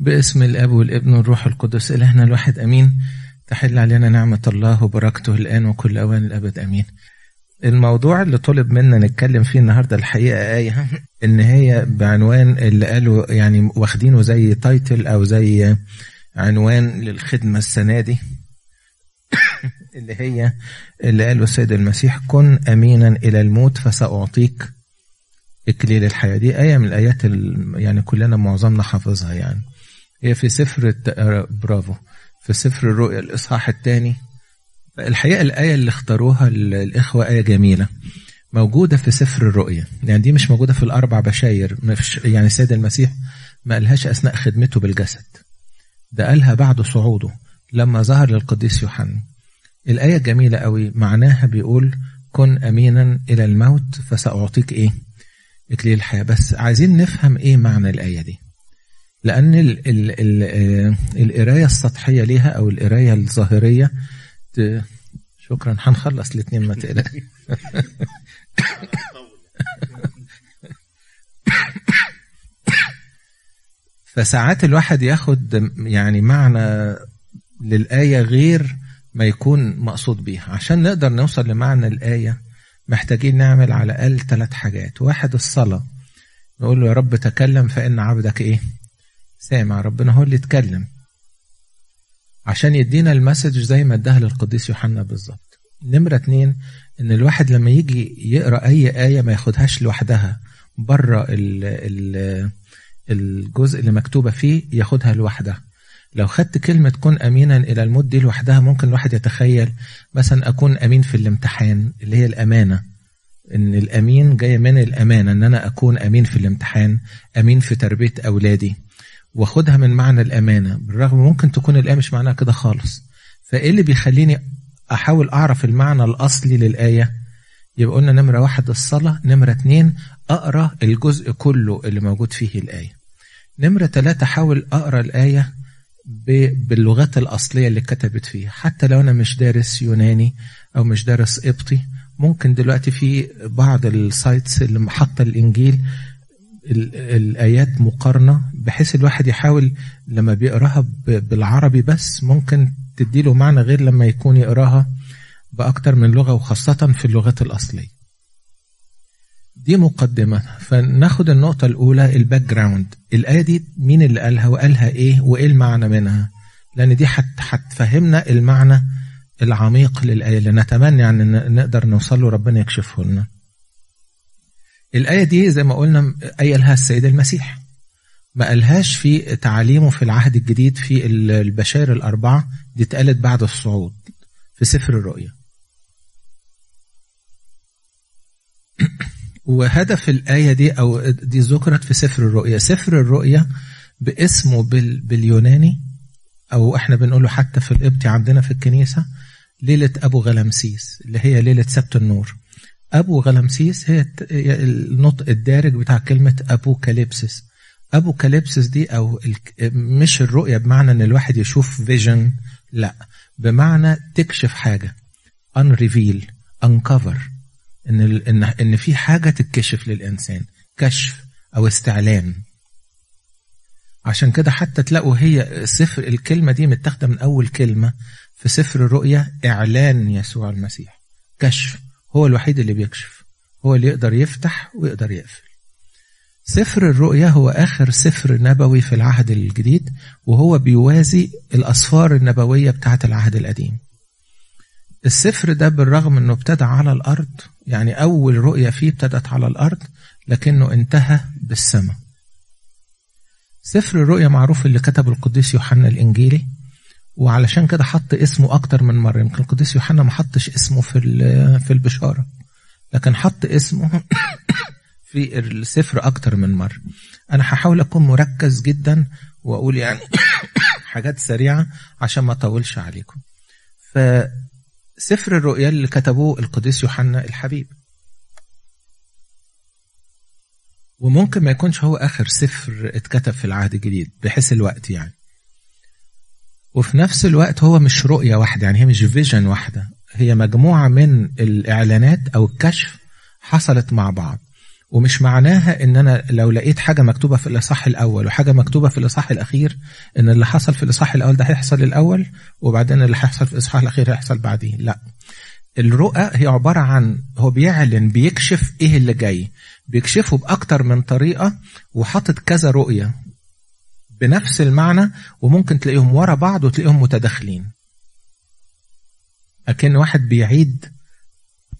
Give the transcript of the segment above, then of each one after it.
باسم الاب والابن والروح القدس. إلهنا الواحد آمين. تحل علينا نعمة الله وبركته الآن وكل أوان الأبد آمين. الموضوع اللي طلب منا نتكلم فيه النهارده الحقيقة آية إن هي بعنوان اللي قالوا يعني واخدينه زي تايتل أو زي عنوان للخدمة السنة دي. اللي هي اللي قاله السيد المسيح كن امينا إلى الموت فسأعطيك إكليل الحياة. دي آية من الآيات يعني كلنا معظمنا حافظها يعني. هي في سفر برافو. في سفر الرؤيا الإصحاح الثاني. الحقيقة الآية اللي اختاروها الإخوة آية جميلة. موجودة في سفر الرؤيا. يعني دي مش موجودة في الأربع بشاير. مش يعني السيد المسيح ما قالهاش أثناء خدمته بالجسد. ده قالها بعد صعوده لما ظهر للقديس يوحنا. الآية جميلة قوي. معناها بيقول كن أمينا إلى الموت فسأعطيك إيه؟ إكليل الحياة. بس عايزين نفهم إيه معنى الآية دي. لأن ال القراية السطحية ليها أو القراية الظاهرية شكرا. هنخلص الاثنين ما تقلق فساعات الواحد ياخد يعني معنى للآية غير ما يكون مقصود بيها. عشان نقدر نوصل لمعنى الآية محتاجين نعمل على الأقل ثلاث حاجات. واحد الصلاة. نقول له يا رب تكلم فإن عبدك إيه؟ سامع ربنا هو اللي اتكلم عشان يدينا المسج زي ما اداها للقديس يوحنا بالظبط. نمرة اتنين إن الواحد لما يجي يقرأ أي آية ما ياخدهاش لوحدها بره الجزء اللي مكتوبة فيه ياخدها لوحدها. لو خدت كلمة كن أمينا إلى الموت دي لوحدها ممكن الواحد يتخيل مثلا أكون أمين في الامتحان اللي هي الأمانة. إن الأمين جاي من الأمانة إن أنا أكون أمين في الامتحان أمين في تربية أولادي. واخدها من معنى الأمانة بالرغم ممكن تكون الآية مش معناها كده خالص. فإيه اللي بيخليني أحاول أعرف المعنى الأصلي للآية؟ يبقى قلنا نمرة واحد الصلاة نمرة اتنين أقرأ الجزء كله اللي موجود فيه الآية. نمرة ثلاثة أحاول أقرأ الآية باللغات الأصلية اللي كتبت فيها. حتى لو أنا مش دارس يوناني أو مش دارس قبطي ممكن دلوقتي في بعض السايتس اللي حاطة الإنجيل الآيات مقارنة بحيث الواحد يحاول لما بيقراها بالعربي بس ممكن تديله معنى غير لما يكون يقراها بأكتر من لغة وخاصة في اللغات الأصلية. دي مقدمة. فناخد النقطة الأولى ال background الآية دي مين اللي قالها وقالها إيه وإيه المعنى منها؟ لأن دي هتفهمنا المعنى العميق للآية اللي نتمنى يعني نقدر نوصل له ربنا يكشفه لنا. الآية دي زي ما قلنا قايلها السيد المسيح. ما قالهاش في تعاليمه في العهد الجديد في البشائر الأربعة دي اتقالت بعد الصعود في سفر الرؤيا. وهدف الآية دي أو دي ذكرت في سفر الرؤيا. سفر الرؤيا باسمه بال باليوناني أو إحنا بنقوله حتى في القبطي عندنا في الكنيسة ليلة أبو غلمسيس اللي هي ليلة سبت النور. أبو غلمسيس هي النطق الدارج بتاع كلمة أبو كاليبسس. αποκάλυψις دي أو مش الرؤية بمعنى إن الواحد يشوف vision لا. بمعنى تكشف حاجة unreveal uncover. إن إن إن في حاجة تتكشف للإنسان كشف أو استعلان. عشان كده حتى تلاقوا هي سفر الكلمة دي متاخدة من أول كلمة في سفر الرؤيا إعلان يسوع المسيح. كشف. هو الوحيد اللي بيكشف. هو اللي يقدر يفتح ويقدر يقفل. سفر الرؤيا هو آخر سفر نبوي في العهد الجديد وهو بيوازي الأسفار النبوية بتاعة العهد القديم. السفر ده بالرغم إنه ابتدى على الأرض يعني أول رؤية فيه ابتدت على الأرض لكنه انتهى بالسماء. سفر الرؤيا معروف اللي كتبه القديس يوحنا الإنجيلي وعلشان كده حط اسمه أكتر من مرة. يمكن القديس يوحنا ما حطش اسمه في في البشارة لكن حط اسمه في السفر أكتر من مرة. أنا هحاول أكون مركز جدا وأقول يعني حاجات سريعة عشان ما أطولش عليكم. فسفر الرؤيا اللي كتبوه القديس يوحنا الحبيب. وممكن ما يكونش هو آخر سفر اتكتب في العهد الجديد بحيث الوقت يعني. وفي نفس الوقت هو مش رؤية واحدة يعني هي مش فيجن واحدة. هي مجموعة من الإعلانات أو الكشف حصلت مع بعض. ومش معناها إن أنا لو لقيت حاجة مكتوبة في الإصحاح الأول وحاجة مكتوبة في الإصحاح الأخير إن اللي حصل في الإصحاح الأول ده هيحصل الأول وبعدين اللي هيحصل في الإصحاح الأخير هيحصل بعديه. لا. الرؤى هي عبارة عن هو بيعلن بيكشف إيه اللي جاي. بيكشفه بأكتر من طريقة وحاطط كذا رؤية. بنفس المعنى وممكن تلاقيهم ورا بعض وتلاقيهم متداخلين. أكن واحد بيعيد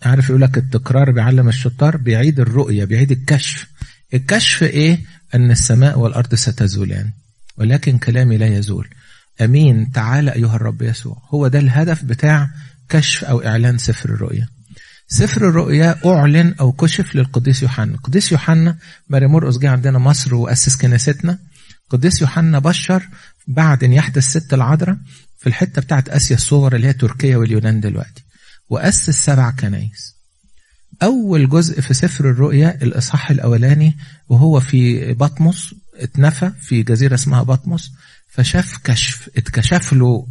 عارف يقول لك التكرار بيعلم الشطار بيعيد الرؤية بيعيد الكشف. الكشف إيه؟ أن السماء والأرض ستزولان ولكن كلامي لا يزول. أمين تعالى أيها الرب يسوع. هو ده الهدف بتاع كشف أو إعلان سفر الرؤية. سفر الرؤيا أعلن أو كشف للقديس يوحنا. القديس يوحنا ماري مرقس جه عندنا مصر وأسس كنيستنا. القديس يوحنا بشر بعد أن يحدث ست العذراء في الحتة بتاعت آسيا الصغرى اللي هي تركيا واليونان دلوقتي. واسس سبع كنايس. أول جزء في سفر الرؤيا الإصحاح الأولاني وهو في بطمس اتنفى في جزيرة اسمها بطمس فشاف كشف اتكشف له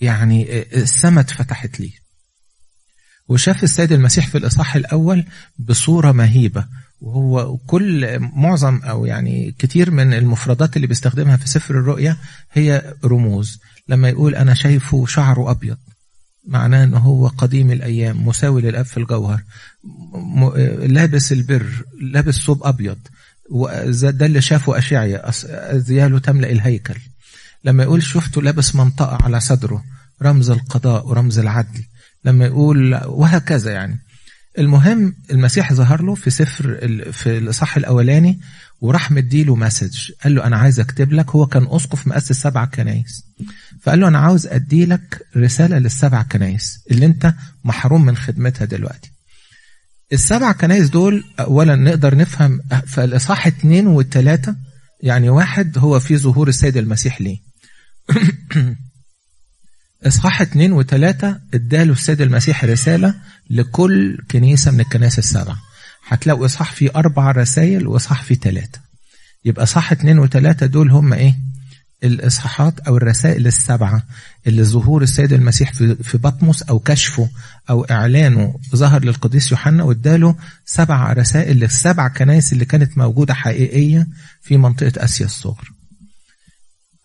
يعني السماء اتفتحت ليه. وشاف السيد المسيح في الإصحاح الأول بصورة مهيبة. وهو كل معظم أو يعني كتير من المفردات اللي بيستخدمها في سفر الرؤيا هي رموز. لما يقول أنا شايفه شعره أبيض معناه أنه هو قديم الأيام مساوي للأب في الجوهر لابس البر لابس ثوب أبيض ده اللي شافه أشعيا أزياله تملأ الهيكل. لما يقول شفته لابس منطقة على صدره رمز القضاء ورمز العدل. لما يقول وهكذا يعني. المهم المسيح ظهر له في سفر في الإصحاح الأولاني وراح مديله مسج قال له أنا عايز أكتب لك. هو كان أسقف مؤسس سبع كنايس. فقال له أنا عاوز أدي لك رسالة للسبع كنايس اللي أنت محروم من خدمتها دلوقتي. السبع كنايس دول اولا نقدر نفهم في الإصحاح اثنين والثلاثه يعني واحد هو في ظهور السيد المسيح ليه. إصحاح اثنين وثلاثة اداله السيد المسيح رسالة لكل كنيسة من الكنائس السبع. هتلاقوا إصحاح فيه أربع رسائل وإصحاح فيه ثلاثة يبقى صح اثنين وثلاثة دول هم إيه؟ الإصحاحات أو الرسائل السبعة اللي ظهور السيد المسيح في بطمس أو كشفه أو إعلانه ظهر للقديس يوحنا واداله سبع رسائل للسبع كنائس اللي كانت موجودة حقيقية في منطقة آسيا الصغرى.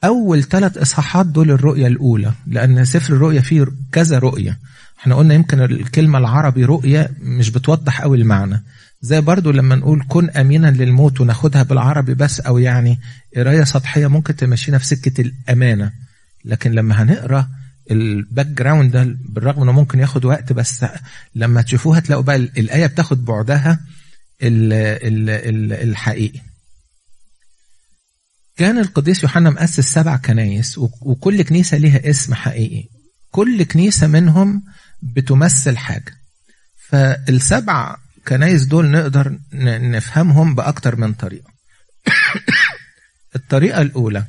أول ثلاث إصحاحات دول الرؤية الأولى لأن سفر الرؤية فيه كذا رؤية. إحنا قلنا يمكن الكلمة العربي رؤية مش بتوضح قوي المعنى. زي برضو لما نقول كن أمينا للموت وناخدها بالعربي بس أو يعني قراية سطحية ممكن تمشينا في سكة الأمانة. لكن لما هنقرأ ال background ده بالرغم إنه ممكن ياخد وقت بس لما تشوفوها تلاقوا بقى الآية بتاخد بعدها الحقيقي. كان القديس يوحنا مؤسس سبع كنايس وكل كنيسة ليها اسم حقيقي. كل كنيسة منهم بتمثل حاجة. فالسبع كنايس دول نقدر نفهمهم بأكتر من طريقة. الطريقة الأولى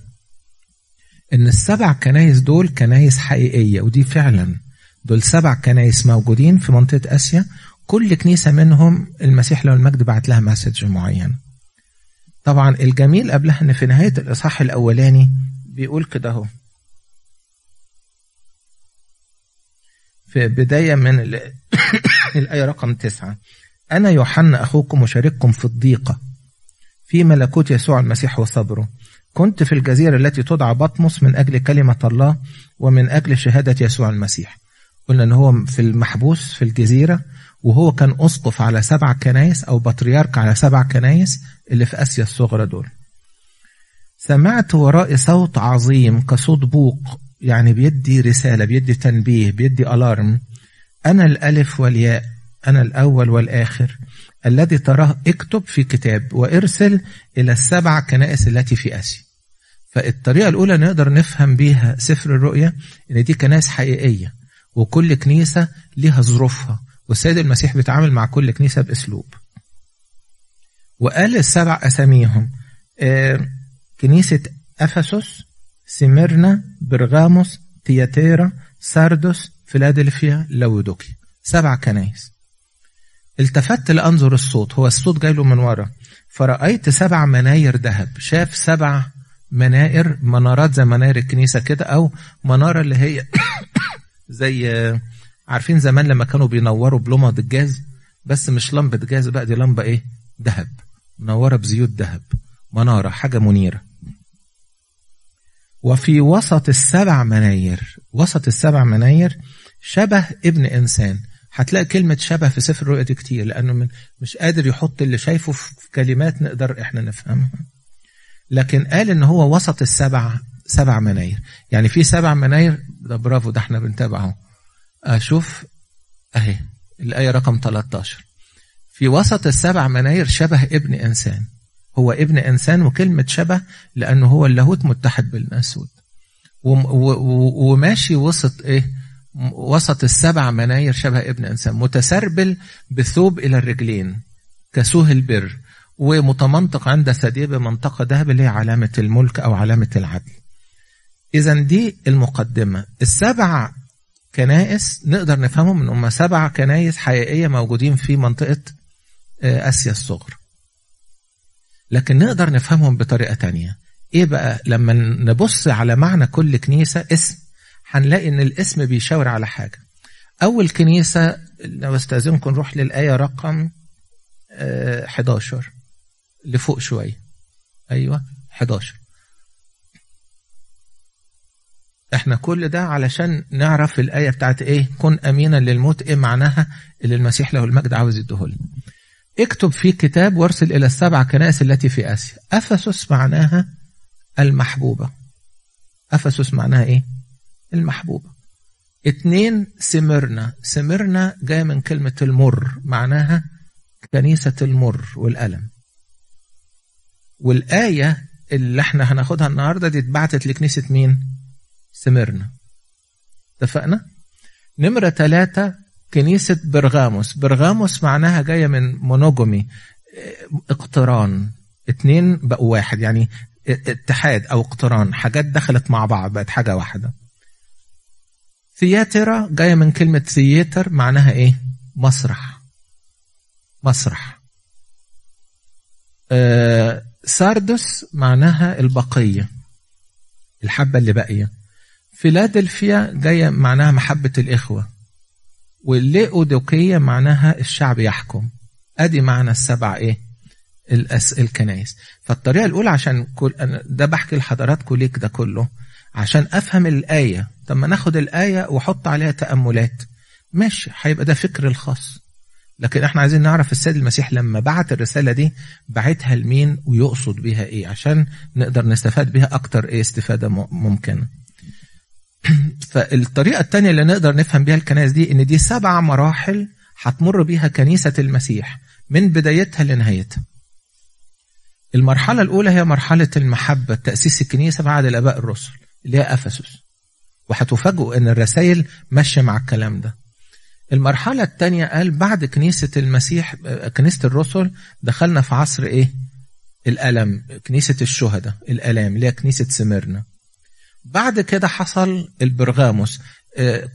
إن السبع كنايس دول كنايس حقيقية ودي فعلا. دول سبع كنايس موجودين في منطقة آسيا. كل كنيسة منهم المسيح له المجد بعت لها مسج معين. طبعا الجميل قبلها إن في نهاية الإصحاح الأولاني بيقول كده أهو. في بداية من الآية رقم تسعة. أنا يوحنا أخوكم وشارككم في الضيقة. في ملكوت يسوع المسيح وصبره. كنت في الجزيرة التي تدعى بطمس من أجل كلمة الله ومن أجل شهادة يسوع المسيح. قلنا أن هو في المحبوس في الجزيرة وهو كان أسقف على سبع كنايس أو بطريرك على سبع كنايس اللي في آسيا الصغرى دول. سمعت ورائي صوت عظيم كصوت بوق يعني بيدي رسالة بيدي تنبيه بيدي ألارم. أنا الألف والياء أنا الأول والآخر. الذي تراه اكتب في كتاب وارسل إلى السبع كنائس التي في آسيا. فالطريقة الأولى نقدر نفهم بيها سفر الرؤيا إن دي كنائس حقيقية وكل كنيسة ليها ظروفها. والسيد المسيح بيتعامل مع كل كنيسة بأسلوب. وقال السبع أساميهم. آه كنيسة أفسس سميرنا برغاموس تياتيرا ساردوس فيلادلفيا لاودكية سبع كنايس التفت لأنظر الصوت. هو الصوت جاي له من ورا. فرأيت سبع مناير ذهب. شاف سبع منائر منارات زي مناير الكنيسة كده أو منارة اللي هي زي عارفين زمان لما كانوا بينوروا بلمض الجاز بس مش لمبة جاز بقى دي لمبة إيه؟ ذهب. منورة بزيوت ذهب منارة حاجة منيرة. وفي وسط السبع مناير وسط السبع مناير شبه ابن إنسان. هتلاقي كلمة شبه في سفر الرؤيا دي كتير لأنه من مش قادر يحط اللي شايفه في كلمات نقدر إحنا نفهمها. لكن قال إن هو وسط السبع سبع مناير. يعني في سبع مناير ده برافو ده إحنا بنتابعه. أشوف أهي الآية رقم 13 في وسط السبع مناير شبه ابن إنسان. هو ابن إنسان وكلمة شبه لأنه هو اللاهوت متحد بالناسوت وماشي وسط إيه؟ وسط السبع مناير شبه ابن إنسان. متسربل بثوب إلى الرجلين كسوه البر ومتمنطق عند ثديه بمنطقة ذهب اللي هي علامة الملك أو علامة العدل. إذا دي المقدمة. السبع كنائس نقدر نفهمهم من هم سبع كنائس حقيقية موجودين في منطقة آسيا الصغرى لكن نقدر نفهمهم بطريقة تانية. إيه بقى؟ لما نبص على معنى كل كنيسة اسم. هنلاقي إن الاسم بيشاور على حاجة. أول كنيسة لو استأذنكم نروح للآية رقم 11 لفوق شوية. أيوه 11 إحنا كل ده علشان نعرف الآية بتاعت إيه؟ كن أمينا للموت إيه معناها اللي المسيح له المجد عاوز يديهولنا. اكتب في كتاب وارسل إلى السبع كنائس التي في آسيا. أفسس معناها المحبوبة. أفسس معناها إيه؟ المحبوبة. اتنين سمرنا. سمرنا جاية من كلمة المر. معناها كنيسة المر والألم. والآية اللي إحنا هناخدها النهاردة دي اتبعتت لكنيسة مين؟ سمرنا. اتفقنا؟ نمرة ثلاثة كنيسة برغاموس برغاموس معناها جاية من مونوجومي اقتران. اتنين بقوا واحد يعني اتحاد أو اقتران. حاجات دخلت مع بعض بقت حاجة واحدة. ثياترا جاية من كلمة ثياتر معناها إيه؟ مسرح. مسرح. آه ساردس معناها البقية الحبة اللي باقية. فيلادلفيا جاية معناها محبة الإخوة. والليئودوكية معناها الشعب يحكم. أدي معنى السبع إيه؟ الأس الكنايس فالطريقة الأولى عشان كل أنا ده بحكي لحضراتكم ليك ده كله عشان أفهم الآية. طب ما ناخد الآية وأحط عليها تأملات. ماشي هيبقى ده فكر الخاص. لكن إحنا عايزين نعرف السيد المسيح لما بعت الرسالة دي بعتها لمين ويقصد بيها إيه؟ عشان نقدر نستفاد بيها أكتر إيه استفادة ممكنة. فالطريقة التانية اللي نقدر نفهم بيها الكنائس دي إن دي سبع مراحل هتمر بيها كنيسة المسيح من بدايتها لنهايتها. المرحلة الأولى هي مرحلة المحبة تأسيس الكنيسة بعد الآباء الرسل اللي هي أفسس. وهتفاجئوا أن الرسائل ماشية مع الكلام ده. المرحلة الثانية قال بعد كنيسة المسيح كنيسة الرسل دخلنا في عصر إيه؟ الألم كنيسة الشهداء الألام اللي هي كنيسة سميرنا. بعد كده حصل البرغاموس.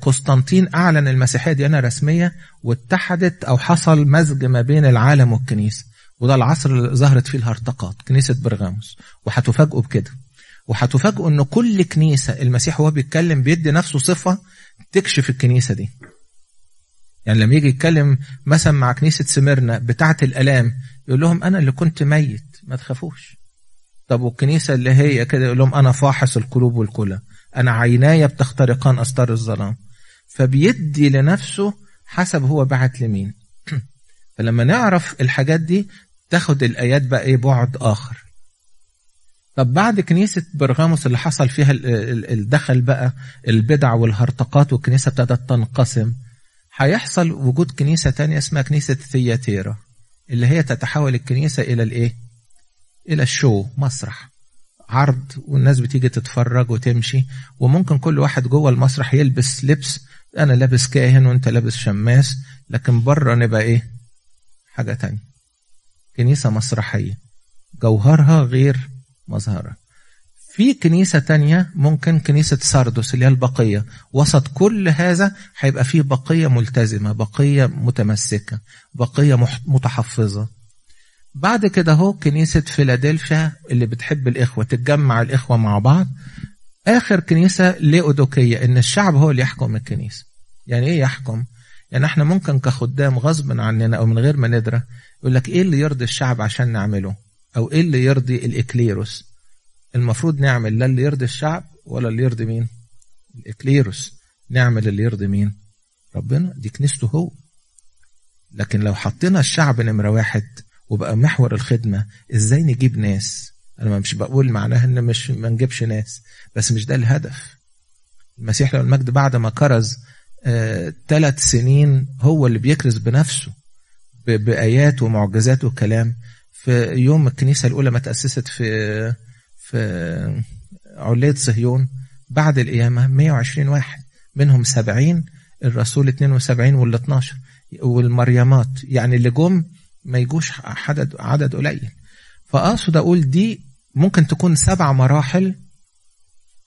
قسطنطين أعلن المسيحية ديانة رسمية واتحدت أو حصل مزج ما بين العالم والكنيسة وده العصر اللي ظهرت فيه الهرطقات كنيسة برغاموس. وهتفاجئوا بكده. وهتفاجئوا إن كل كنيسة المسيح وهو بيتكلم بيدي نفسه صفة تكشف الكنيسة دي. يعني لما يجي يتكلم مثلا مع كنيسة سميرنا بتاعة الألام يقول لهم أنا اللي كنت ميت ما تخافوش. طب والكنيسة اللي هي كده يقول لهم أنا فاحص القلوب والكلى. أنا عيناي بتخترقان أستار الظلام. فبيدي لنفسه حسب هو بعت لمين. فلما نعرف الحاجات دي تاخد الآيات بقى إيه بعد آخر. طب بعد كنيسة برغاموس اللي حصل فيها الدخل بقى البدع والهرطقات والكنيسة ابتدت تنقسم هيحصل وجود كنيسة تانية اسمها كنيسة ثياتيرا اللي هي تتحول الكنيسة إلى الإيه؟ إلى الشو مسرح. عرض والناس بتيجي تتفرج وتمشي وممكن كل واحد جوه المسرح يلبس لبس أنا لابس كاهن وأنت لابس شماس لكن بره نبقى إيه؟ حاجة تانية. كنيسة مسرحية. جوهرها غير مظهرها. في كنيسة تانية ممكن كنيسة ساردوس اللي هي البقية. وسط كل هذا هيبقى فيه بقية ملتزمة بقية متمسكة بقية متحفظة. بعد كده هو كنيسة فيلادلفيا اللي بتحب الإخوة تتجمع الإخوة مع بعض. آخر كنيسة ليودوكية إن الشعب هو اللي يحكم الكنيسة. يعني إيه يحكم؟ يعني إحنا ممكن كخدام غصب عننا أو من غير ما ندرى يقول لك إيه اللي يرضي الشعب عشان نعمله؟ أو إيه اللي يرضي الإكليروس؟ المفروض نعمل لا اللي يرضي الشعب ولا اللي يرضي مين؟ الإكليروس. نعمل اللي يرضي مين؟ ربنا. دي كنيسته هو. لكن لو حطينا الشعب نمرة واحد وبقى محور الخدمة إزاي نجيب ناس؟ أنا مش بقول معناها إن مش ما نجيبش ناس بس مش ده الهدف. المسيح له المجد بعد ما كرز ثلاث آه سنين هو اللي بيكرز بنفسه بآيات ومعجزات وكلام. في يوم الكنيسة الأولى ما تأسست في في علية صهيون بعد القيامة 120 واحد منهم 70 الرسول 72 وال 12 والمريمات يعني اللي جم ما يجوش عدد عدد قليل. فأقصد أقول دي ممكن تكون سبع مراحل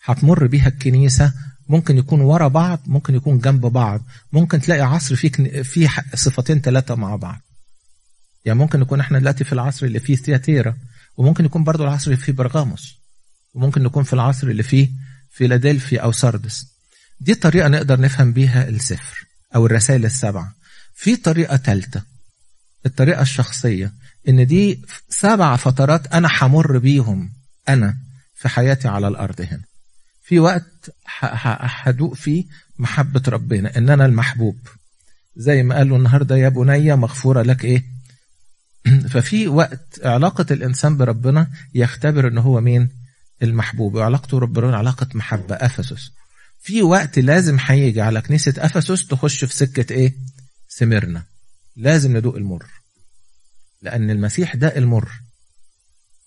هتمر بيها الكنيسة. ممكن يكون ورا بعض ممكن يكون جنب بعض. ممكن تلاقي عصر فيه فيه صفتين ثلاثة مع بعض. يعني ممكن نكون إحنا دلوقتي في العصر اللي فيه ثياتيرا وممكن يكون برضو العصر اللي فيه برغاموس وممكن نكون في العصر اللي فيه فيلادلفيا أو سردس دي طريقة نقدر نفهم بيها السفر أو الرسائل السبعة. في طريقة ثالثه الطريقة الشخصية إن دي سبع فترات أنا همر بيهم أنا في حياتي على الأرض هنا. في وقت هدوق فيه محبة ربنا إن أنا المحبوب. زي ما قالوا النهاردة يا بني مغفورة لك إيه؟ ففي وقت علاقة الإنسان بربنا يختبر إن هو مين؟ المحبوب. وعلاقته بربنا علاقة محبة أفسس. في وقت لازم هيجي على كنيسة أفسس تخش في سكة إيه؟ سمرنا لازم ندوق المر. لأن المسيح ده المر.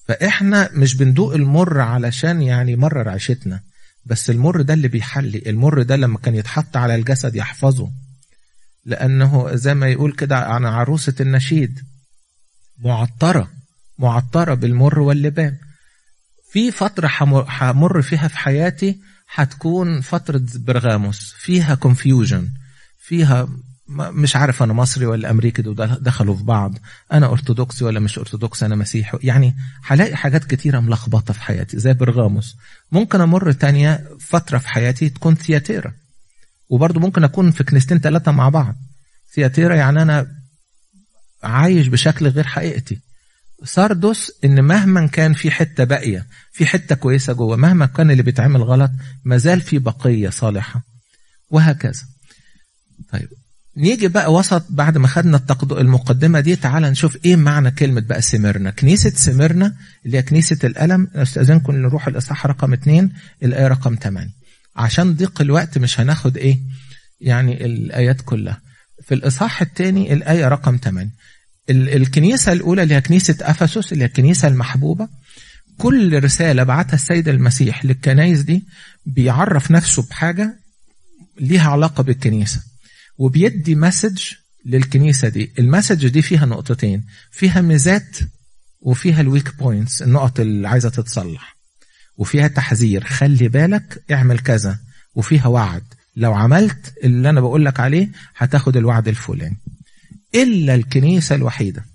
فإحنا مش بندوق المر علشان يعني مرر عيشتنا. بس المر ده اللي بيحلي. المر ده لما كان يتحط على الجسد يحفظه. لأنه زي ما يقول كده عن عروسة النشيد. معطرة. معطرة بالمر واللبان. في فترة همر فيها في حياتي هتكون فترة برغاموس. فيها كونفيوجن فيها مش عارف أنا مصري ولا أمريكي دخلوا في بعض. أنا أرثوذكسي ولا مش أرثوذكسي أنا مسيحي. يعني هلاقي حاجات كتيرة ملخبطة في حياتي زي برغاموس ممكن أمر تانية فترة في حياتي تكون ثياتيرا. وبرضه ممكن أكون في كنيستين ثلاثة مع بعض. ثياتيرا يعني أنا عايش بشكل غير حقيقتي. ساردوس إن مهما كان في حتة باقية في حتة كويسة جوه مهما كان اللي بيتعمل غلط مازال في بقية صالحة. وهكذا. طيب نيجي بقى وسط بعد ما خدنا المقدمة دي تعال نشوف إيه معنى كلمة بقى سمرنا. كنيسة سمرنا اللي هي كنيسة الألم. أستاذنكم نروح الإصحاح رقم اتنين الآية رقم 8 عشان ضيق الوقت مش هناخد إيه يعني الآيات كلها. في الإصحاح الثاني الآية رقم 8 الكنيسة الأولى اللي هي كنيسة أفسس اللي هي الكنيسة المحبوبة. كل رسالة بعتها السيد المسيح للكنايس دي بيعرف نفسه بحاجة ليها علاقة بالكنيسة. وبيدي message للكنيسة دي. ال message دي فيها نقطتين. فيها ميزات وفيها ال weak points النقط اللي عايزة تتصلح. وفيها تحذير. خلي بالك اعمل كذا. وفيها وعد. لو عملت اللي أنا بقول لك عليه هتاخد الوعد الفلاني. إلا الكنيسة الوحيدة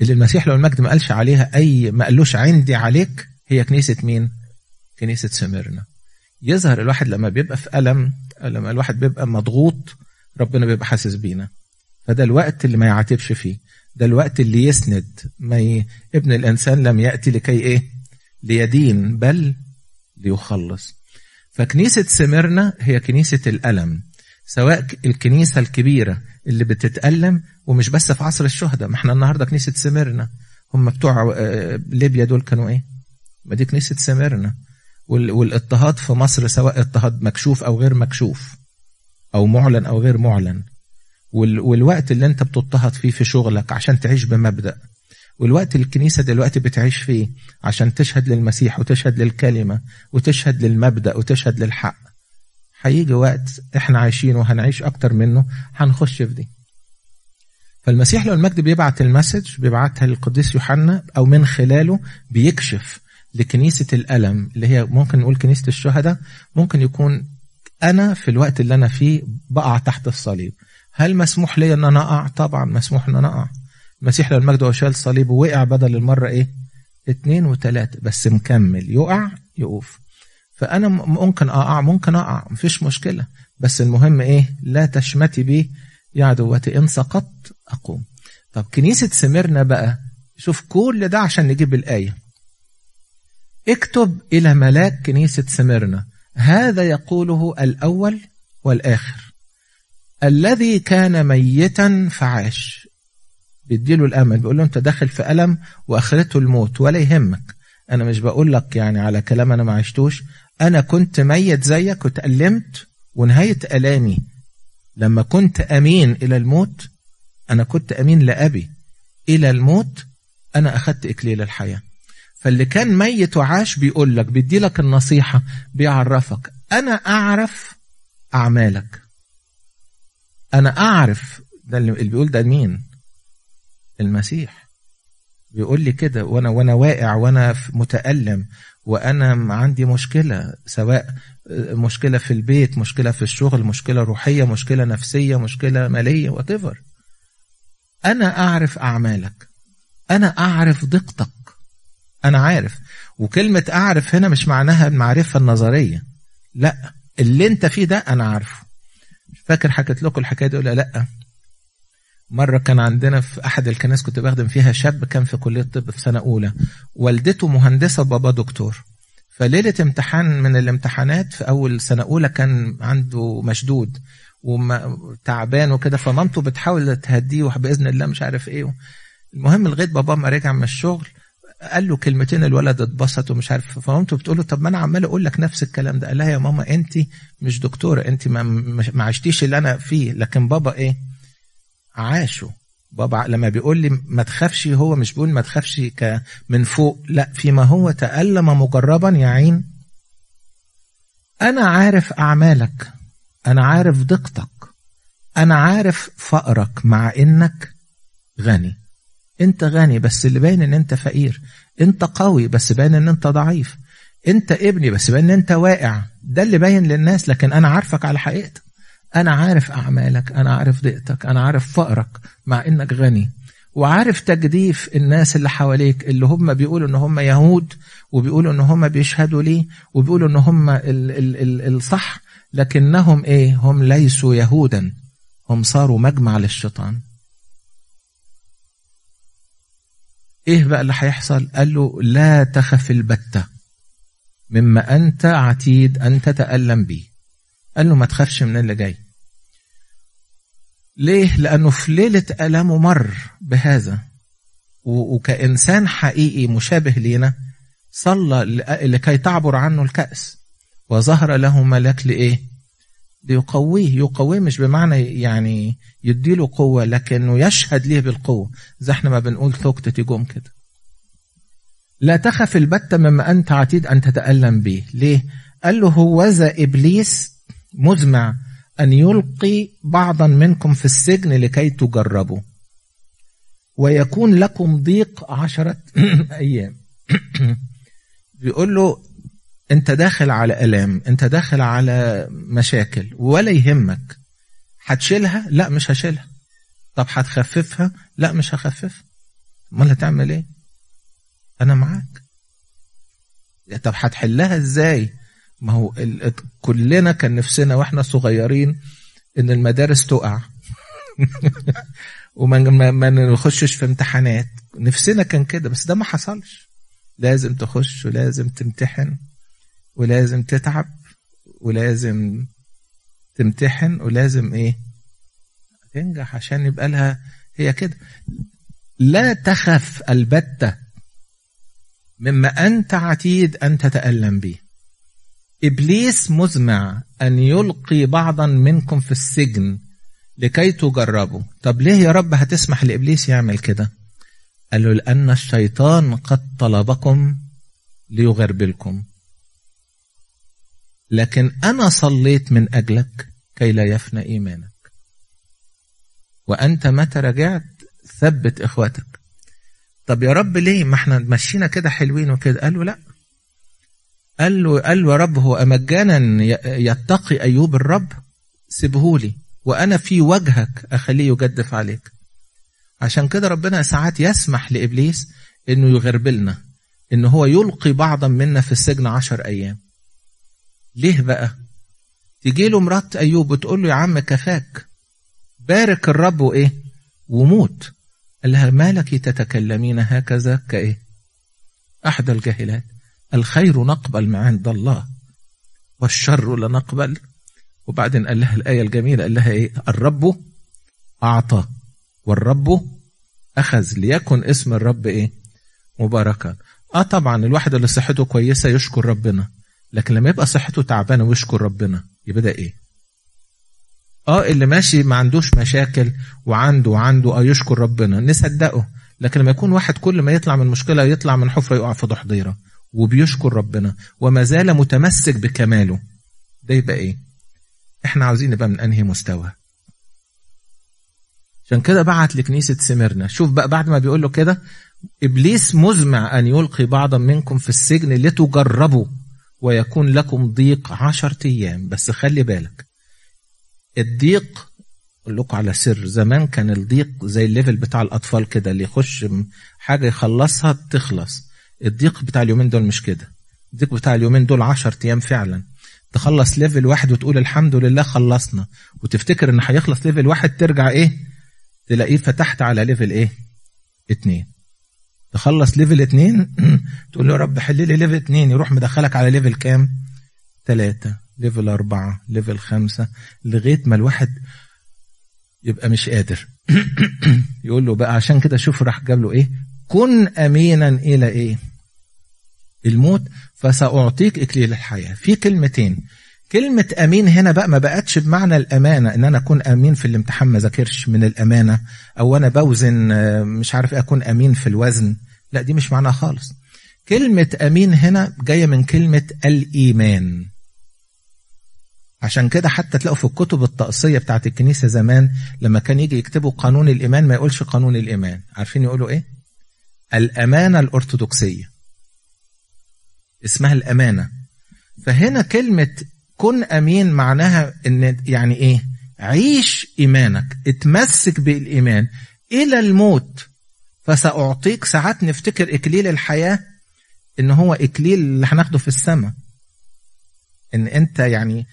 اللي المسيح له المجد ما قالش عليها أي ما قالوش عندي عليك هي كنيسة مين؟ كنيسة سميرنا يظهر الواحد لما بيبقى في ألم لما الواحد بيبقى مضغوط ربنا بيبقى حاسس بينا. فده الوقت اللي ما يعاتبش فيه. ده الوقت اللي يسند. ما ي... ابن الإنسان لم يأتي لكي إيه؟ ليدين بل ليخلص. فكنيسة سمرنا هي كنيسة الألم. سواء الكنيسة الكبيرة اللي بتتألم ومش بس في عصر الشهداء ما إحنا النهارده كنيسة سمرنا. هم بتوع ليبيا دول كانوا إيه؟ ما دي كنيسة سمرنا. والاضطهاد في مصر سواء اضطهاد مكشوف أو غير مكشوف أو معلن أو غير معلن. والوقت اللي انت بتضطهد فيه في شغلك عشان تعيش بمبدأ. والوقت الكنيسة دلوقتي بتعيش فيه عشان تشهد للمسيح وتشهد للكلمة وتشهد للمبدأ وتشهد للحق. هيجي وقت إحنا عايشين وهنعيش أكتر منه هنخش في دي. فالمسيح لو المجد بيبعت المسج بيبعتها للقديس يوحنا أو من خلاله بيكشف لكنيسة الألم اللي هي ممكن نقول كنيسة الشهداء ممكن يكون أنا في الوقت اللي أنا فيه بقع تحت الصليب. هل مسموح لي أن أنا أقع؟ طبعا مسموح أن أنا أقع. المسيح لما المجد وشال الصليب ووقع بدل المرة إيه؟ اتنين وتلاتة بس مكمل. يقع يقوف. فأنا ممكن أقع ممكن أقع مفيش مشكلة. بس المهم إيه؟ لا تشمتي بي يا عدوتي إن سقطت أقوم. طب كنيسة سمرنا بقى شوف كل ده عشان نجيب الآية. اكتب إلى ملاك كنيسة سمرنا. هذا يقوله الأول والآخر. الذي كان ميتا فعاش. بيديله الأمل. بيقول له أنت داخل في ألم وآخرته الموت ولا يهمك. أنا مش بقول لك يعني على كلام أنا ما عشتوش. أنا كنت ميت زيك وتألمت ونهاية ألامي. لما كنت أمين إلى الموت أنا كنت أمين لأبي. إلى الموت أنا أخذت إكليل الحياة. فاللي كان ميت وعاش بيقول لك بيدي لك النصيحة بيعرفك أنا أعرف أعمالك. أنا أعرف. ده اللي بيقول ده مين؟ المسيح. بيقول لي كده وأنا وأنا واقع وأنا متألم وأنا عندي مشكلة سواء مشكلة في البيت مشكلة في الشغل مشكلة روحية مشكلة نفسية مشكلة مالية وات أنا أعرف أعمالك. أنا أعرف دقتك. أنا عارف. وكلمة أعرف هنا مش معناها المعرفة النظرية. لا اللي أنت فيه ده أنا عارفه. فاكر حكيت لكم الحكاية دي ولا لأ؟ مرة كان عندنا في أحد الكنائس كنت بخدم فيها شاب كان في كلية الطب في سنة أولى. والدته مهندسة وبابا دكتور. فليلة امتحان من الامتحانات في أول سنة أولى كان عنده مشدود وتعبان وكده فمامته بتحاول تهديه بإذن الله مش عارف إيه. المهم لغاية بابا ما رجع من الشغل قال له كلمتين الولد اتبسط ومش عارف فمامته بتقول له طب ما أنا عمال أقول لك نفس الكلام ده. قال لها يا ماما أنت مش دكتورة أنت ما, ما عشتيش اللي أنا فيه. لكن بابا إيه؟ عاشوا بابا لما بيقول لي ما تخافش هو مش بيقول ما تخافش من فوق. لا فيما هو تألم مجربا يا عين. أنا عارف أعمالك. أنا عارف دقتك. أنا عارف فقرك مع إنك غني. أنت غني بس اللي باين إن أنت فقير أنت قوي بس باين إن أنت ضعيف أنت ابني بس باين إن أنت واقع. ده اللي باين للناس لكن أنا عارفك على حقيقتك أنا عارف أعمالك أنا عارف ضيقتك أنا عارف فقرك مع إنك غني. وعارف تجديف الناس اللي حواليك اللي هم بيقولوا إن هم يهود وبيقولوا إن هم بيشهدوا ليه وبيقولوا إن هم ال ال ال الصح لكنهم إيه؟ هم ليسوا يهودا. هم صاروا مجمع للشيطان. إيه بقى اللي هيحصل؟ قال له لا تخف البتة مما أنت عتيد أن تتألم به. قال له ما تخافش من اللي جاي. ليه؟ لأنه في ليلة ألمه مر بهذا. وكإنسان حقيقي مشابه لينا صلى لكي تعبر عنه الكأس. وظهر له ملاك لإيه؟ ليقويه يقويه مش بمعنى يعني يديله قوة لكنه يشهد ليه بالقوة. زي إحنا ما بنقول ثقتة جم كده. لا تخف البتة مما أنت عتيد أن تتألم به. ليه؟ قال له هوذا إبليس مزمع أن يلقي بعضا منكم في السجن لكي تجربوا. ويكون لكم ضيق عشرة أيام. بيقول له أنت داخل على ألام أنت داخل على مشاكل ولا يهمك. هتشيلها؟ لا مش هشيلها. طب هتخففها؟ لا مش هخففها. امال هتعمل إيه؟ أنا معاك. طب هتحلها إزاي؟ ما هو كلنا كان نفسنا وإحنا صغيرين إن المدارس تقع. وما ما نخشش في امتحانات. نفسنا كان كده بس ده ما حصلش. لازم تخش ولازم تمتحن. ولازم تتعب ولازم تمتحن ولازم إيه؟ تنجح عشان يبقى لها هي كده. لا تخف البتة مما أنت عتيد أن تتألم به. إبليس مزمع أن يلقي بعضا منكم في السجن لكي تجربوا. طب ليه يا رب هتسمح لإبليس يعمل كده؟ قال له لأن الشيطان قد طلبكم ليغربلكم. لكن أنا صليت من أجلك كي لا يفنى إيمانك. وأنت متى رجعت؟ ثبت إخواتك. طب يا رب ليه ما إحنا مشينا كده حلوين وكده؟ قال له لا. قال له قال له يا رب هو أمجانا يتقي أيوب الرب؟ سيبهولي. وأنا في وجهك أخليه يجدف عليك. عشان كده ربنا ساعات يسمح لإبليس إنه يغربلنا إن هو يلقي بعضا منا في السجن عشر أيام. ليه بقى؟ تيجي له مرات أيوب وتقول له يا عم كفاك. بارك الرب وإيه؟ وموت. قال لها ما لك تتكلمين هكذا كإيه؟ أحد الجاهلات. الخير نقبل من عند الله والشر لا نقبل وبعدين قال لها الآية الجميلة قال لها إيه؟ الرب أعطى والرب أخذ ليكن اسم الرب إيه؟ مباركا. آه طبعا الواحد اللي صحته كويسة يشكر ربنا. لكن لما يبقى صحته تعبانة ويشكر ربنا يبقى ده إيه؟ آه اللي ماشي ما عندوش مشاكل وعنده وعنده آه يشكر ربنا نصدقه. لكن لما يكون واحد كل ما يطلع من مشكلة يطلع من حفرة يقع في ضحضيرة وبيشكر ربنا وما زال متمسك بكماله ده يبقى إيه؟ إحنا عاوزين نبقى من أنهي مستوى؟ عشان كده بعت لكنيسة سمرنا شوف بقى بعد ما بيقول له كده إبليس مزمع أن يلقي بعضا منكم في السجن لتجربوا. ويكون لكم ضيق عشرة أيام. بس خلي بالك الضيق أقول لكم على سر زمان كان الضيق زي ال level بتاع الأطفال كده اللي يخش حاجة يخلصها تخلص. الضيق بتاع اليومين دول مش كده. الضيق بتاع اليومين دول 10 أيام فعلا. تخلص level واحد وتقول الحمد لله خلصنا. وتفتكر إن هيخلص level واحد ترجع إيه؟ تلاقيه فتحت على level إيه؟ اتنين. تخلص level اتنين تقول له يا رب حل لي level اتنين يروح مدخلك على level كام؟ تلاتة level أربعة level خمسة لغاية ما الواحد يبقى مش قادر. يقول له بقى عشان كده شوف راح جاب له إيه؟ كن أمينا إلى إيه؟ الموت فسأعطيك إكليل الحياة. في كلمتين. كلمة أمين هنا بقى ما بقتش بمعنى الأمانة إن أنا أكون أمين في الامتحان ما ذاكرش من الأمانة أو أنا بوزن مش عارف أكون أمين في الوزن. لا دي مش معناها خالص. كلمة أمين هنا جاية من كلمة الإيمان. عشان كده حتى تلاقوا في الكتب الطقسية بتاعت الكنيسة زمان لما كان يجي يكتبوا قانون الإيمان ما يقولش قانون الإيمان. عارفين يقولوا إيه؟ الأمانة الأرثوذكسية. اسمها الأمانة. فهنا كلمة كن أمين معناها إن يعني إيه؟ عيش إيمانك اتمسك بالإيمان إلى الموت. فسأعطيك ساعات نفتكر إكليل الحياة إن هو إكليل اللي هناخده في السماء. إن أنت يعني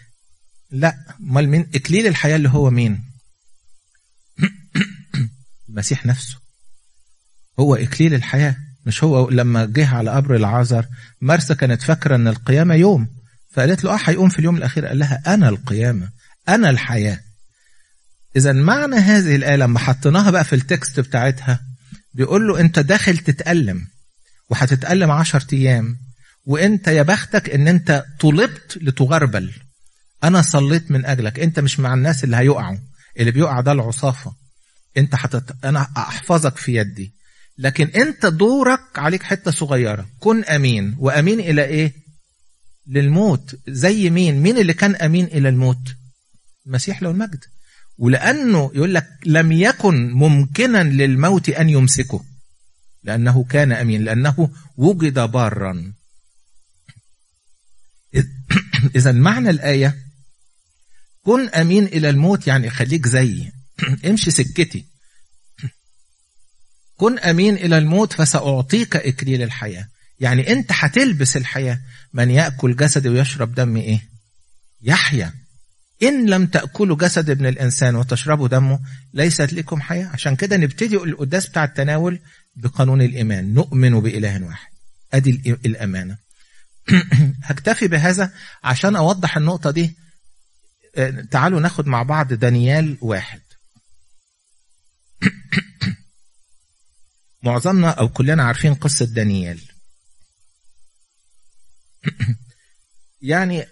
لا أمال مين؟ إكليل الحياة اللي هو مين؟ المسيح نفسه. هو إكليل الحياة مش هو لما جه على قبر العازر مرسى كانت فاكرة إن القيامة يوم. فقالت له آه هيقوم في اليوم الأخير. قال لها أنا القيامة أنا الحياة. اذا معنى هذه الآية لما حطيناها بقى في التكست بتاعتها بيقول له أنت داخل تتألم وهتتالم عشر أيام وأنت يا بختك إن أنت طلبت لتغربل. أنا صليت من أجلك أنت مش مع الناس اللي هيقعوا اللي بيقع ده العصافة. أنت حتت... أنا أحفظك في يدي. لكن أنت دورك عليك حتة صغيرة. كن أمين. وأمين إلى إيه؟ للموت. زي مين؟ مين اللي كان أمين إلى الموت؟ المسيح له المجد. ولأنه يقول لك لم يكن ممكنا للموت أن يمسكه. لأنه كان أمين لأنه وجد بارا. اذا معنى الآية كن أمين إلى الموت يعني خليك زيي امشي سكتي. كن أمين إلى الموت فسأعطيك اكليل الحياة. يعني انت هتلبس الحياة. من يأكل جسدي ويشرب دمي إيه؟ يحيا. إن لم تأكلوا جسد ابن الإنسان وتشربوا دمه ليست لكم حياة. عشان كده نبتدي القداس بتاع التناول بقانون الإيمان. نؤمن بإله واحد. أدي الأمانة. هكتفي بهذا عشان أوضح النقطة دي. تعالوا ناخد مع بعض دانيال واحد. معظمنا أو كلنا عارفين قصة دانيال. يعني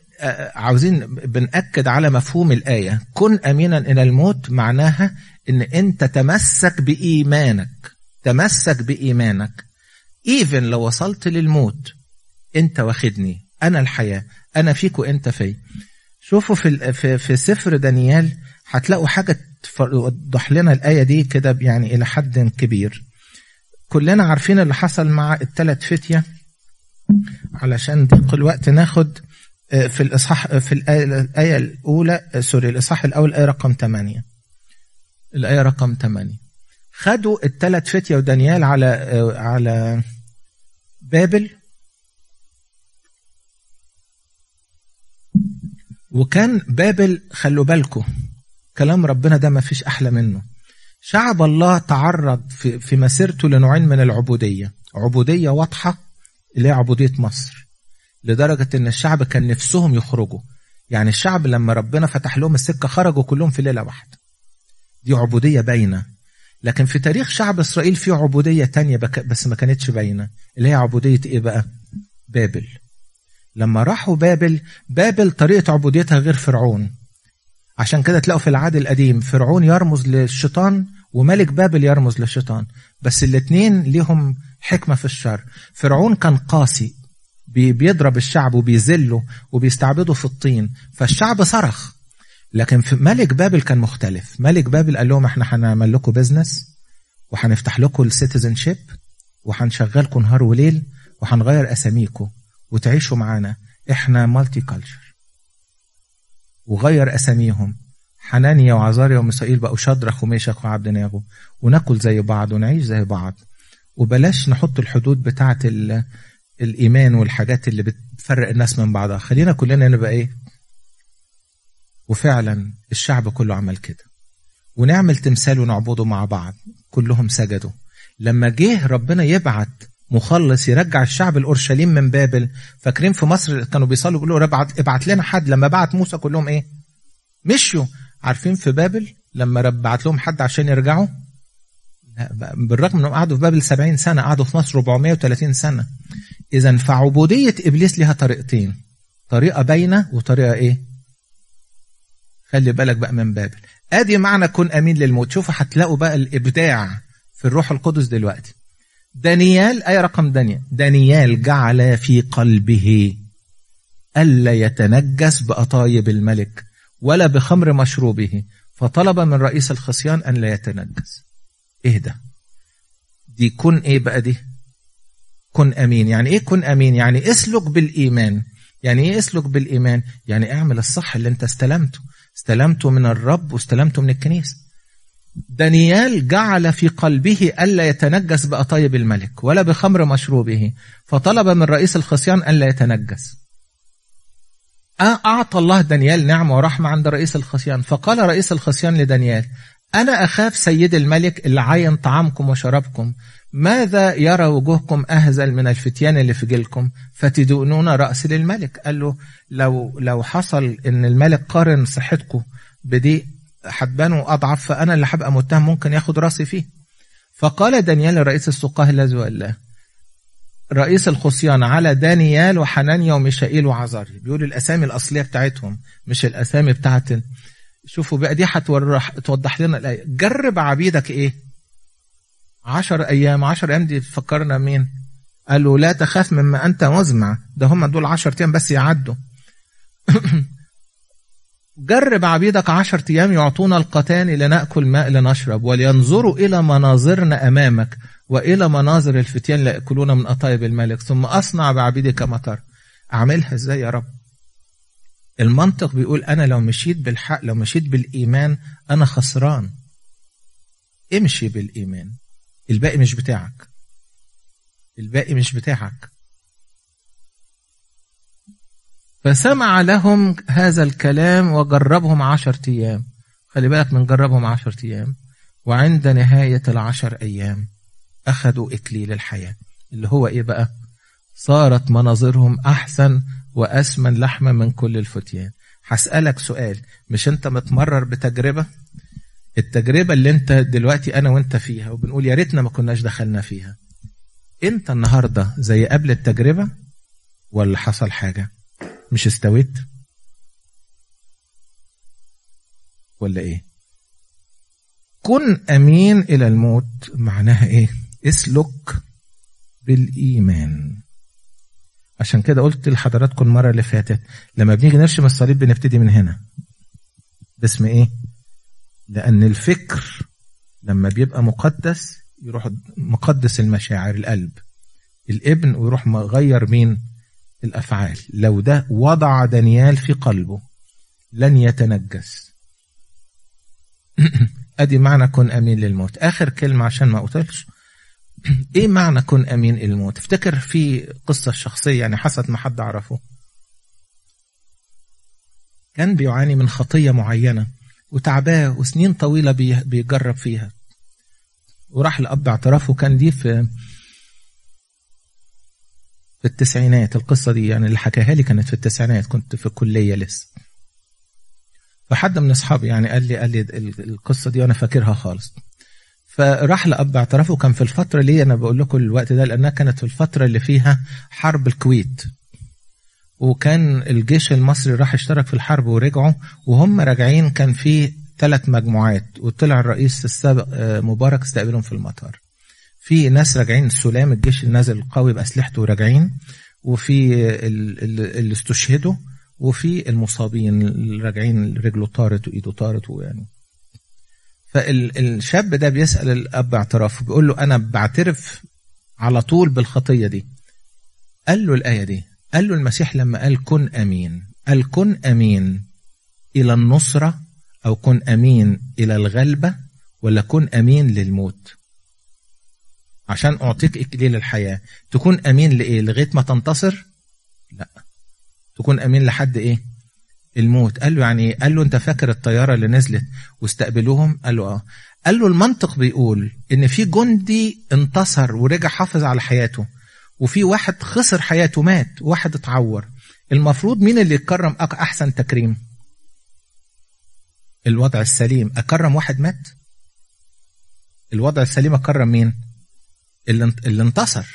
عاوزين بنأكد على مفهوم الآية. كن أمينا إلى الموت معناها إن أنت تمسك بإيمانك تمسك بإيمانك. إيفن لو وصلت للموت أنت واخدني أنا الحياة أنا فيك وأنت في. شوفوا في في, في سفر دانيال هتلاقوا حاجة توضح لنا الآية دي كده يعني إلى حد كبير. كلنا عارفين اللي حصل مع الثلاث فتية. علشان ضيق الوقت ناخد في الإصحاح في الآية الأولى سوري الإصحاح الأول الآية رقم 8 الآية رقم 8 خدوا الثلاث فتية ودانيال على على بابل. وكان بابل خلوا بالكم كلام ربنا ده ما فيش أحلى منه. شعب الله تعرض في, مسيرته لنوعين من العبودية. عبودية واضحة اللي هي عبودية مصر لدرجة إن الشعب كان نفسهم يخرجوا. يعني الشعب لما ربنا فتح لهم السكة خرجوا كلهم في ليلة واحدة. دي عبودية باينة. لكن في تاريخ شعب إسرائيل في عبودية تانية بس ما كانتش باينة اللي هي عبودية إيه بقى؟ بابل. لما راحوا بابل بابل طريقة عبوديتها غير فرعون. عشان كده تلاقوا في العهد القديم فرعون يرمز للشيطان وملك بابل يرمز للشيطان بس الاتنين ليهم حكمة في الشر. فرعون كان قاسي بيضرب الشعب وبيذله وبيستعبده في الطين فالشعب صرخ. لكن في ملك بابل كان مختلف. ملك بابل قال لهم إحنا هنعمل لكم بزنس وهنفتح لكم ال citizenship وهنشغلكم نهار وليل وهنغير أساميكم وتعيشوا معانا. إحنا multiculture وغير أساميهم. حنانيا وعزاريا وميشائيل بقوا شدرخ وميشخ وعبد ناغو. وناكل زي بعض ونعيش زي بعض. وبلاش نحط الحدود بتاعه الإيمان والحاجات اللي بتفرق الناس من بعضها. خلينا كلنا نبقى إيه؟ وفعلا الشعب كله عمل كده. ونعمل تمثال ونعبده مع بعض. كلهم سجدوا. لما جه ربنا يبعت مخلص يرجع الشعب الأورشليم من بابل. فاكرين في مصر كانوا بيصلوا يقولوا ابعت ابعت لنا حد. لما بعت موسى كلهم إيه؟ مشيوا. عارفين في بابل لما رب بعت لهم حد عشان يرجعوا؟ بالرغم انهم قعدوا في بابل 70 سنة قعدوا في مصر 430 سنة. إذا فعبودية إبليس لها طريقتين. طريقة باينة وطريقة إيه؟ خلي بالك بقى من بابل. آدي معنى كن أمين للموت. شوفوا هتلاقوا بقى الإبداع في الروح القدس دلوقتي. دانيال أي رقم دانيال؟ دانيال جعل في قلبه ألا يتنجس بأطايب الملك. ولا بخمر مشروبه فطلب من رئيس الخصيان أن لا يتنجس. ده؟ دي كن إيه بقى دي؟ كن أمين. يعني إيه كن أمين؟ يعني اسلك بالإيمان. يعني إيه اسلك بالإيمان؟ يعني أعمل الصح اللي أنت استلمته. استلمته من الرب واستلمته من الكنيسة دانيال جعل في قلبه ألا يتنجس بأطايب الملك ولا بخمر مشروبه. فطلب من رئيس الخصيان ألا يتنجس. أعطى الله دانيال نعمة ورحمة عند رئيس الخصيان. فقال رئيس الخصيان لدانيال أنا أخاف سيد الملك اللي عين طعامكم وشرابكم ماذا يرى وجوهكم أهزل من الفتيان اللي في جيلكم؟ فتدونون رأس للملك. قال له لو, لو حصل إن الملك قارن صحتكم بدي هتبانوا أضعف فأنا اللي هبقى متهم ممكن ياخد رأسي فيه. فقال دانيال رئيس السقاة الذي الله رئيس الخصيان على دانيال وحنانيا وميشائيل وعزاري بيقول الأسامي الأصلية بتاعتهم مش الأسامي بتاعت شوفوا بقى دي هتوضح لنا الآية. جرب عبيدك إيه؟ عشر أيام عشر أيام دي فكرنا مين؟ قال له لا تخاف مما أنت مزمع ده هم دول عشر أيام بس يعدوا. جرب عبيدك عشر أيام يعطونا القتان لنأكل ماء لنشرب ولينظروا إلى مناظرنا أمامك وإلى مناظر الفتيان لا يأكلون من أطايب الملك. ثم أصنع بعبيدك مطر. أعملها إزاي يا رب؟ المنطق بيقول أنا لو مشيت بالحق لو مشيت بالإيمان أنا خسران. امشي بالإيمان. الباقي مش بتاعك. الباقي مش بتاعك. فسمع لهم هذا الكلام وجربهم عشر أيام. خلي بالك من جربهم عشر أيام. وعند نهاية العشر أيام أخذوا إكليل الحياة اللي هو إيه بقى؟ صارت مناظرهم أحسن وأسمن لحما من كل الفتيان. هسألك سؤال مش أنت متمرر بتجربة؟ التجربة اللي أنت دلوقتي أنا وأنت فيها وبنقول يا ريتنا ما كناش دخلنا فيها أنت النهاردة زي قبل التجربة ولا حصل حاجة؟ مش استويت؟ ولا إيه؟ كن أمين إلى الموت معناها إيه؟ اسلك بالإيمان. عشان كده قلت لحضراتكم المرة اللي فاتت لما بنيجي نرسم الصليب بنبتدي من هنا. باسم إيه؟ لأن الفكر لما بيبقى مقدس يروح مقدس المشاعر القلب. الابن ويروح مغير مين؟ الأفعال. لو ده وضع دانيال في قلبه لن يتنجس. أدي معنى كن أمين للموت. آخر كلمة عشان ما اقتلش إيه معنى كن أمين للموت؟ افتكر في قصة شخصية يعني حسب ما حد عرفه. كان بيعاني من خطية معينة وتعباه وسنين طويلة بيجرب فيها. وراح لأب اعترافه كان دي في في التسعينات. القصة دي يعني اللي حكاها لي كانت في التسعينات كنت في الكلية لسه. فحد من أصحابي يعني قال لي قال لي القصة دي وأنا فاكرها خالص. فراح لأب اعترافه كان في الفترة اللي أنا بقول لكم الوقت ده لأنها كانت في الفترة اللي فيها حرب الكويت. وكان الجيش المصري راح اشترك في الحرب ورجعوا وهم راجعين كان في ثلاث مجموعات. وطلع الرئيس السابق مبارك استقبلهم في المطار. في ناس راجعين السلام الجيش النازل القوي بأسلحته وراجعين وفي اللي استشهدوا وفي المصابين اللي راجعين رجله طارت وإيده طارت ويعني. فالشاب ده بيسأل الأب اعترافه بيقول له أنا بعترف على طول بالخطية دي. قال له الآية دي قال له المسيح لما قال كن أمين قال كن أمين إلى النصرة أو كن أمين إلى الغلبة ولا كن أمين للموت؟ عشان أعطيك إكليل الحياة. تكون أمين لإيه؟ لغاية ما تنتصر؟ لا. تكون أمين لحد إيه؟ الموت. قال له يعني قال له أنت فاكر الطيارة اللي نزلت واستقبلوهم؟ قال له آه. قال له المنطق بيقول إن في جندي انتصر ورجع حافظ على حياته وفي واحد خسر حياته مات واحد اتعور. المفروض مين اللي يتكرم أحسن تكريم؟ الوضع السليم. أكرم واحد مات؟ الوضع السليم أكرم مين؟ اللي, اللي انتصر.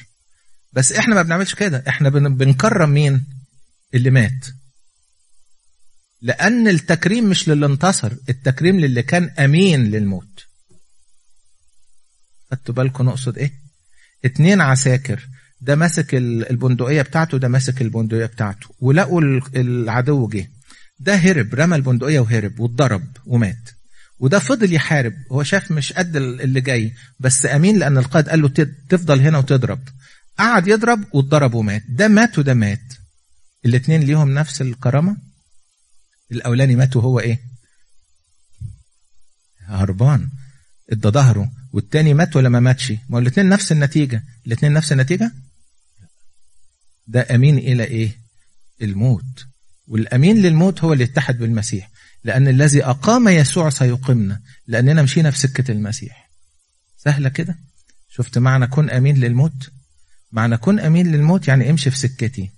بس إحنا ما بنعملش كده. إحنا بنكرم مين؟ اللي مات. لأن التكريم مش للي انتصر التكريم للي كان أمين للموت. خدتوا بالكم نقصد إيه؟ اتنين عساكر ده ماسك البندقية بتاعته ده ماسك البندقية بتاعته. ولقوا العدو جه. ده هرب رمى البندقية وهرب واتضرب ومات. وده فضل يحارب. هو شاف مش قد اللي جاي بس أمين لأن القائد قال له تفضل هنا وتضرب. قعد يضرب واتضرب ومات. ده مات وده مات. الاثنين ليهم نفس الكرامة؟ الأولاني مات وهو إيه؟ هربان. ادى ظهره. والتاني مات ولا ما ماتش؟ ما هو نفس النتيجة. الاثنين نفس النتيجة؟ ده أمين إلى إيه؟ الموت. والأمين للموت هو اللي اتحد بالمسيح. لأن الذي أقام يسوع سيقيمنا لأننا مشينا في سكة المسيح. سهلة كده؟ شفت معنى كن أمين للموت؟ معنى كن أمين للموت يعني امشي في سكتي.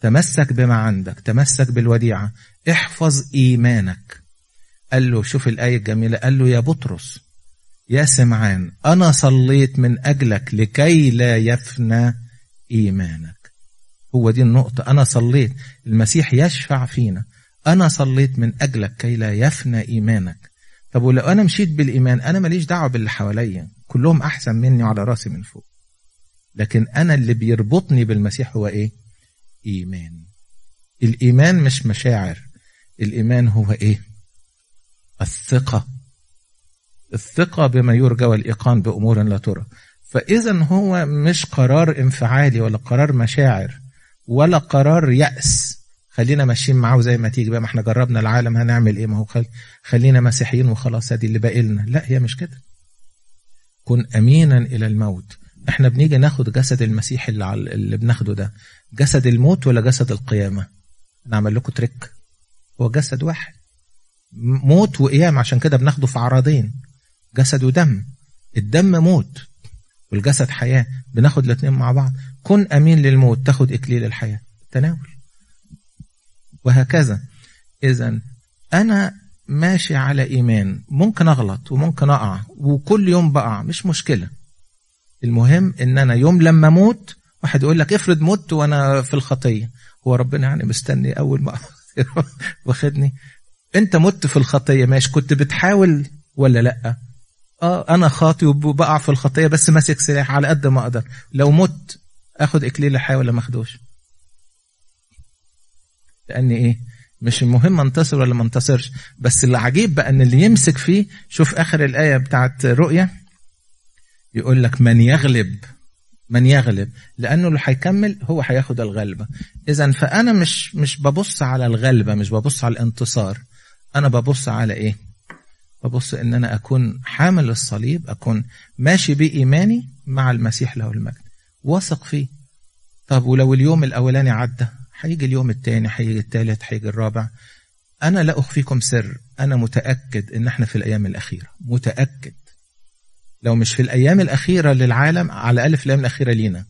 تمسك بما عندك تمسك بالوديعة. احفظ إيمانك. قال له شوف الآية الجميلة قال له يا بطرس يا سمعان أنا صليت من أجلك لكي لا يفنى إيمانك. هو دي النقطة. أنا صليت. المسيح يشفع فينا. أنا صليت من أجلك كي لا يفنى إيمانك. طب ولو أنا مشيت بالإيمان أنا ماليش دعوة باللي حواليا. كلهم أحسن مني على رأسي من فوق. لكن أنا اللي بيربطني بالمسيح هو إيه؟ إيمان. الإيمان مش مشاعر. الإيمان هو إيه؟ الثقة. الثقة بما يرجى والإيقان بأمور لا ترى. فإذا هو مش قرار انفعالي ولا قرار مشاعر ولا قرار يأس. خلينا ماشيين معاه زي ما تيجي بقى ما إحنا جربنا العالم هنعمل إيه؟ ما هو خل... خلينا مسيحيين وخلاص ادي اللي باقي لنا. لا هي مش كده. كن أمينا إلى الموت. إحنا بنيجي ناخد جسد المسيح اللي, على... اللي بناخده ده. جسد الموت ولا جسد القيامة؟ نعمل لكم تريك. هو جسد واحد. موت وقيام عشان كده بناخده في عرضين جسد ودم. الدم موت والجسد حياة. بناخد الاثنين مع بعض. كن أمين للموت تاخد إكليل الحياة. تناول. وهكذا. إذا أنا ماشي على إيمان. ممكن أغلط وممكن أقع وكل يوم بقع. مش مشكلة. المهم إن أنا يوم لما أموت واحد يقول لك افرض مت وأنا في الخطية. هو ربنا يعني مستني أول ما واخدني. أنت مت في الخطية ماشي. كنت بتحاول ولا لأ؟ آه أنا خاطي وبقع في الخطية بس ماسك سلاح على قد ما أقدر. لو مت أخد إكليل الحياة ولا ما أخدوش؟ لأن إيه مش المهم انتصر ولا ما انتصرش بس اللي عجيب بقى إن اللي يمسك فيه شوف آخر الآية بتاعت رؤيا يقول لك من يغلب من يغلب لأنه اللي هيكمل هو هياخد الغلبة. إذا فأنا مش مش ببص على الغلبة مش ببص على الانتصار أنا ببص على إيه؟ ببص إن أنا أكون حامل الصليب أكون ماشي بإيماني مع المسيح له المجد. واثق فيه. طب ولو اليوم الأولاني عدى؟ هيجي اليوم التاني هيجي التالت هيجي الرابع. أنا لا أخفيكم سر أنا متأكد إن إحنا في الأيام الأخيرة متأكد. لو مش في الأيام الأخيرة للعالم على الاقل في الأيام الأخيرة لينا.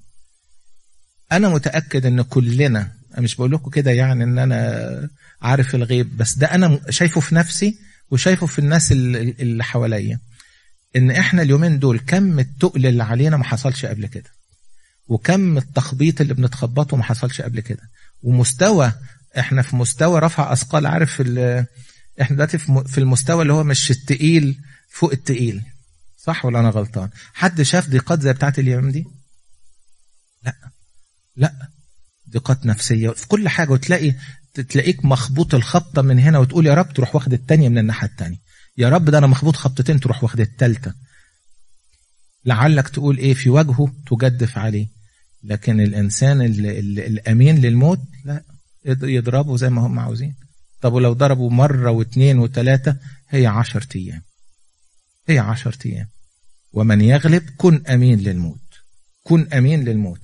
أنا متأكد إن كلنا أنا مش بقول لكم كده يعني إن أنا عارف الغيب بس ده أنا شايفه في نفسي وشايفه في الناس اللي حواليا. إن إحنا اليومين دول كم التقل اللي علينا ما حصلش قبل كده وكم التخبيط اللي بنتخبطه ما حصلش قبل كده. ومستوى إحنا في مستوى رفع أثقال عارف إحنا دلوقتي في المستوى اللي هو مش التقيل فوق التقيل. صح ولا أنا غلطان؟ حد شاف ضيقات زي بتاعت اليوم دي؟ لا. لا. ضيقات نفسية في كل حاجة وتلاقي تلاقيك مخبوط الخبطة من هنا وتقول يا رب تروح واخد الثانية من الناحية الثانية يا رب ده أنا مخبوط خبطتين تروح واخد الثالثه لعلك تقول إيه في وجهه تجدف عليه. لكن الإنسان ال ال الأمين للموت لا يضربوا زي ما هم عاوزين. طب ولو ضربوا مرة واثنين وثلاثه هي عشر أيام. هي عشر أيام. ومن يغلب كن أمين للموت. كن أمين للموت.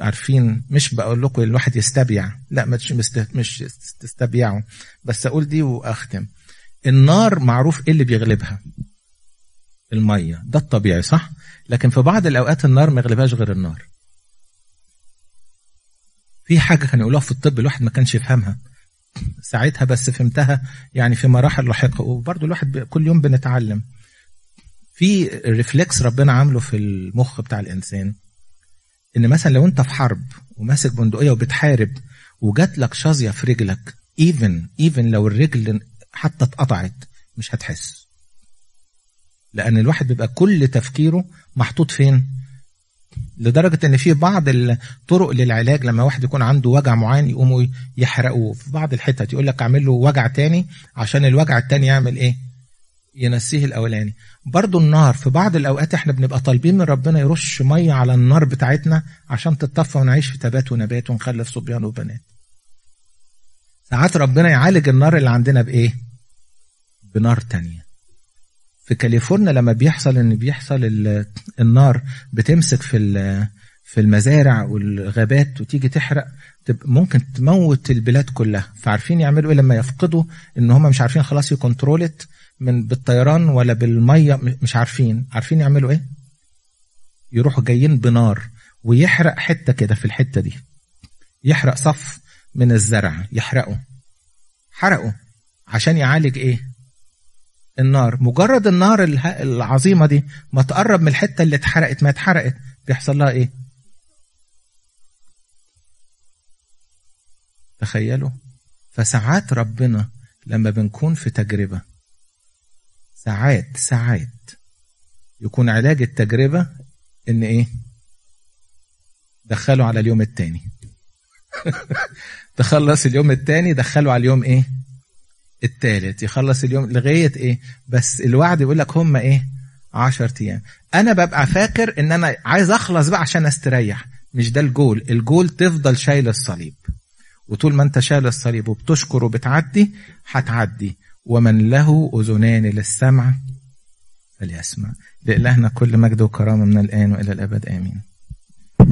عارفين مش بقول لكم الواحد يستبيع. لا مش مش تستبيعوا بس أقول دي وأختم. النار معروف إيه اللي بيغلبها؟ المية. ده الطبيعي صح؟ لكن في بعض الأوقات النار ما يغلبهاش غير النار. في حاجة كانوا يقولوها في الطب الواحد ما كانش يفهمها. ساعتها بس فهمتها يعني في مراحل لاحقة وبرضه الواحد كل يوم بنتعلم. في reflex ربنا عامله في المخ بتاع الإنسان إن مثلا لو أنت في حرب وماسك بندقية وبتحارب وجات لك شظية في رجلك even even لو الرجل حتى اتقطعت مش هتحس. لأن الواحد بيبقى كل تفكيره محطوط فين؟ لدرجة إن في بعض الطرق للعلاج لما واحد يكون عنده وجع معين يقوموا يحرقوه. في بعض الحتت يقول لك اعمل له وجع تاني عشان الوجع التاني يعمل إيه؟ ينسيه الأولاني. برضو النار في بعض الأوقات إحنا بنبقى طالبين من ربنا يرش مية على النار بتاعتنا عشان تتطفى ونعيش في تبات ونبات ونخلف صبيان وبنات. ساعات ربنا يعالج النار اللي عندنا بإيه؟ بنار تانية. في كاليفورنيا لما بيحصل إن بيحصل النار بتمسك في في المزارع والغابات وتيجي تحرق ممكن تموت البلاد كلها. فعارفين يعملوا إيه لما يفقدوا إن هم مش عارفين خلاص يكنترولت من بالطيران ولا بالمية مش عارفين. عارفين يعملوا إيه؟ يروحوا جايين بنار ويحرق حتة كده في الحتة دي. يحرق صف من الزرع يحرقه. حرقه عشان يعالج إيه؟ النار. مجرد النار العظيمة دي ما تقرب من الحتة اللي اتحرقت. ما اتحرقت. بيحصل لها إيه؟ تخيلوا. فساعات ربنا لما بنكون في تجربة ساعات ساعات يكون علاج التجربة إن إيه؟ دخله على اليوم التاني. تخلص اليوم التاني دخله على اليوم إيه؟ التالت يخلص اليوم لغاية إيه؟ بس الوعد يقول لك هم إيه؟ عشر أيام. أنا ببقى فاكر إن أنا عايز أخلص بقى عشان أستريح. مش ده الجول. الجول تفضل شايل الصليب. وطول ما أنت شايل الصليب وبتشكر وبتعدي هتعدي. ومن له أذنان للسمع فليسمع. لإلهنا كل مجد وكرامة من الآن وإلى الأبد. آمين.